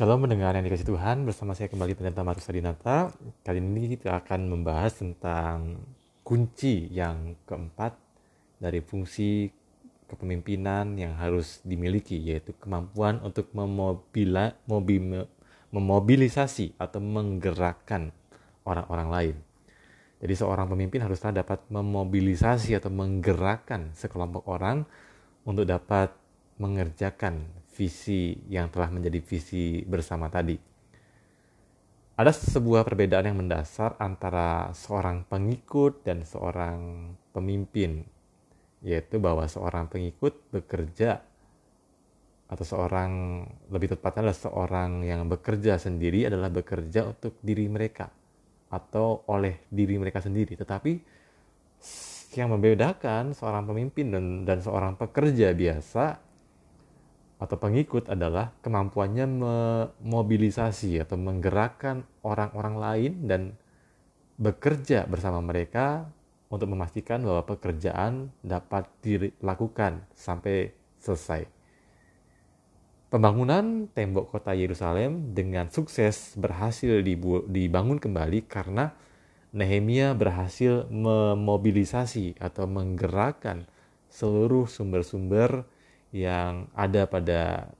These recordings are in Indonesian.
Shalom mendengar yang dikasih Tuhan bersama saya kembali Pendeta Marus Adinata. Kali ini kita akan membahas tentang kunci yang keempat dari fungsi kepemimpinan yang harus dimiliki yaitu kemampuan untuk memobila, mobi, memobilisasi atau menggerakkan orang-orang lain. Jadi seorang pemimpin haruslah dapat memobilisasi atau menggerakkan sekelompok orang untuk dapat mengerjakan visi yang telah menjadi visi bersama tadi. Ada sebuah perbedaan yang mendasar antara seorang pengikut dan seorang pemimpin, yaitu bahwa seorang pengikut bekerja atau seorang lebih tepatnya adalah seorang yang bekerja sendiri adalah bekerja untuk diri mereka atau oleh diri mereka sendiri. Tetapi yang membedakan seorang pemimpin dan, dan seorang pekerja biasa atau pengikut adalah kemampuannya memobilisasi atau menggerakkan orang-orang lain dan bekerja bersama mereka untuk memastikan bahwa pekerjaan dapat dilakukan sampai selesai. Pembangunan tembok kota Yerusalem dengan sukses berhasil dibangun kembali karena Nehemia berhasil memobilisasi atau menggerakkan seluruh sumber-sumber yang ada pada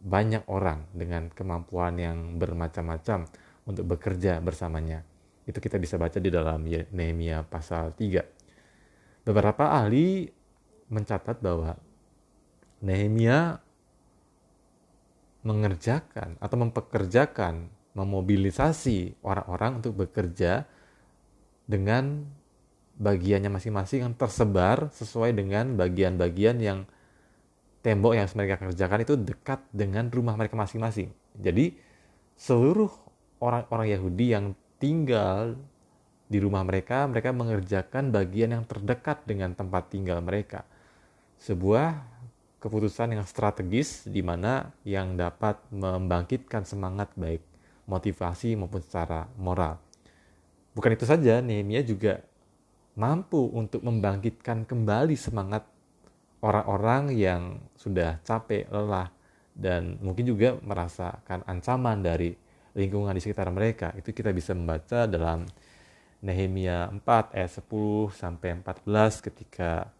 banyak orang dengan kemampuan yang bermacam-macam untuk bekerja bersamanya. Itu kita bisa baca di dalam Nehemia pasal 3. Beberapa ahli mencatat bahwa Nehemia mengerjakan atau mempekerjakan, memobilisasi orang-orang untuk bekerja dengan bagiannya masing-masing yang tersebar sesuai dengan bagian-bagian yang tembok yang mereka kerjakan itu dekat dengan rumah mereka masing-masing. Jadi seluruh orang-orang Yahudi yang tinggal di rumah mereka, mereka mengerjakan bagian yang terdekat dengan tempat tinggal mereka. Sebuah keputusan yang strategis di mana yang dapat membangkitkan semangat baik motivasi maupun secara moral. Bukan itu saja, Nehemia juga mampu untuk membangkitkan kembali semangat orang-orang yang sudah capek, lelah, dan mungkin juga merasakan ancaman dari lingkungan di sekitar mereka. Itu kita bisa membaca dalam Nehemia 4 ayat 10 sampai 14 ketika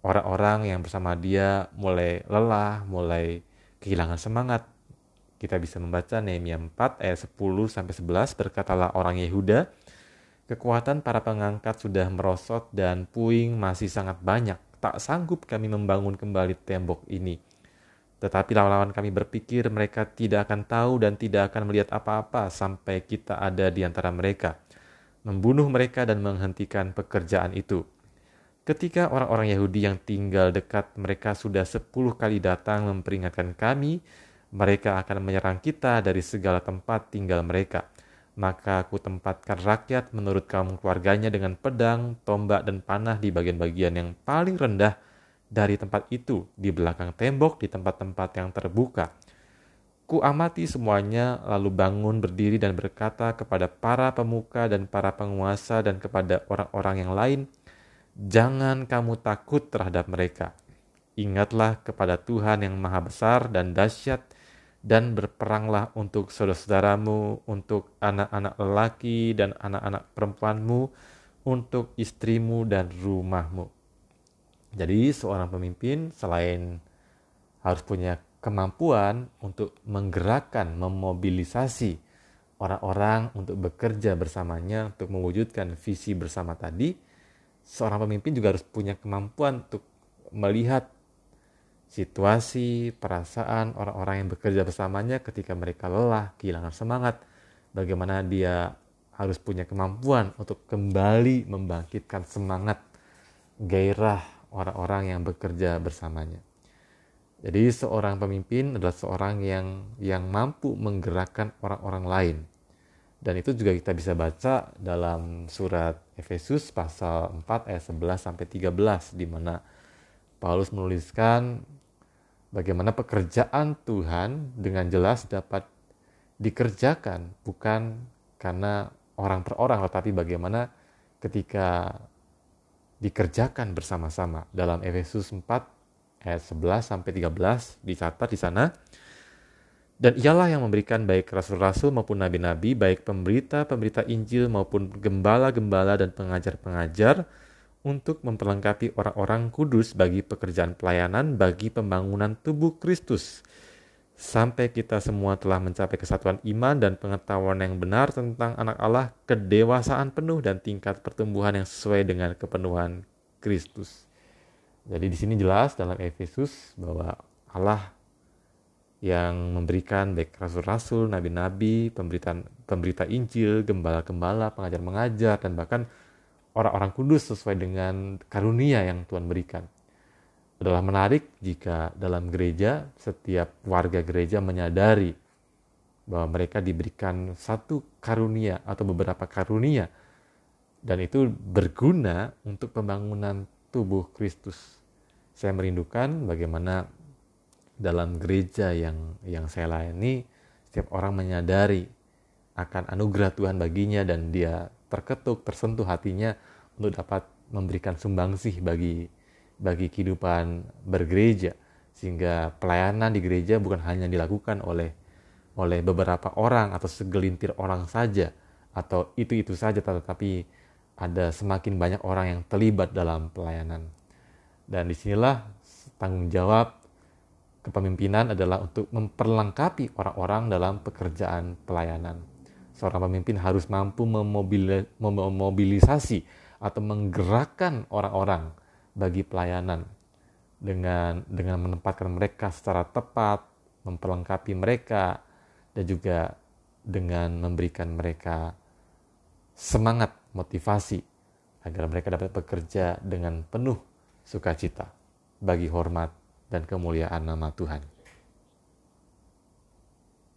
orang-orang yang bersama dia mulai lelah, mulai kehilangan semangat. Kita bisa membaca Nehemia 4 ayat 10 sampai 11 berkatalah orang Yehuda, kekuatan para pengangkat sudah merosot dan puing masih sangat banyak tak sanggup kami membangun kembali tembok ini. Tetapi lawan-lawan kami berpikir mereka tidak akan tahu dan tidak akan melihat apa-apa sampai kita ada di antara mereka, membunuh mereka dan menghentikan pekerjaan itu. Ketika orang-orang Yahudi yang tinggal dekat mereka sudah sepuluh kali datang memperingatkan kami, mereka akan menyerang kita dari segala tempat tinggal mereka maka aku tempatkan rakyat menurut kaum keluarganya dengan pedang, tombak, dan panah di bagian-bagian yang paling rendah dari tempat itu, di belakang tembok, di tempat-tempat yang terbuka. Ku amati semuanya, lalu bangun berdiri dan berkata kepada para pemuka dan para penguasa dan kepada orang-orang yang lain, Jangan kamu takut terhadap mereka. Ingatlah kepada Tuhan yang maha besar dan dahsyat, dan berperanglah untuk saudara-saudaramu, untuk anak-anak lelaki dan anak-anak perempuanmu, untuk istrimu dan rumahmu. Jadi seorang pemimpin selain harus punya kemampuan untuk menggerakkan, memobilisasi orang-orang untuk bekerja bersamanya untuk mewujudkan visi bersama tadi, seorang pemimpin juga harus punya kemampuan untuk melihat situasi, perasaan orang-orang yang bekerja bersamanya ketika mereka lelah, kehilangan semangat, bagaimana dia harus punya kemampuan untuk kembali membangkitkan semangat, gairah orang-orang yang bekerja bersamanya. Jadi seorang pemimpin adalah seorang yang yang mampu menggerakkan orang-orang lain. Dan itu juga kita bisa baca dalam surat Efesus pasal 4 ayat 11 sampai 13 di mana Paulus menuliskan bagaimana pekerjaan Tuhan dengan jelas dapat dikerjakan bukan karena orang per orang tetapi bagaimana ketika dikerjakan bersama-sama. Dalam Efesus 4 ayat 11 sampai 13 dicatat di sana Dan ialah yang memberikan baik rasul-rasul maupun nabi-nabi, baik pemberita-pemberita Injil maupun gembala-gembala dan pengajar-pengajar untuk memperlengkapi orang-orang kudus bagi pekerjaan pelayanan bagi pembangunan tubuh Kristus. Sampai kita semua telah mencapai kesatuan iman dan pengetahuan yang benar tentang anak Allah, kedewasaan penuh dan tingkat pertumbuhan yang sesuai dengan kepenuhan Kristus. Jadi di sini jelas dalam Efesus bahwa Allah yang memberikan baik rasul-rasul, nabi-nabi, pemberita pemberita Injil, gembala-gembala, pengajar-mengajar, dan bahkan orang-orang kudus sesuai dengan karunia yang Tuhan berikan. Adalah menarik jika dalam gereja setiap warga gereja menyadari bahwa mereka diberikan satu karunia atau beberapa karunia dan itu berguna untuk pembangunan tubuh Kristus. Saya merindukan bagaimana dalam gereja yang yang saya layani setiap orang menyadari akan anugerah Tuhan baginya dan dia terketuk tersentuh hatinya untuk dapat memberikan sumbangsih bagi bagi kehidupan bergereja sehingga pelayanan di gereja bukan hanya dilakukan oleh oleh beberapa orang atau segelintir orang saja atau itu-itu saja tetapi ada semakin banyak orang yang terlibat dalam pelayanan dan di sinilah tanggung jawab kepemimpinan adalah untuk memperlengkapi orang-orang dalam pekerjaan pelayanan. Seorang pemimpin harus mampu memobilisasi atau menggerakkan orang-orang bagi pelayanan dengan dengan menempatkan mereka secara tepat, memperlengkapi mereka dan juga dengan memberikan mereka semangat, motivasi agar mereka dapat bekerja dengan penuh sukacita bagi hormat dan kemuliaan nama Tuhan.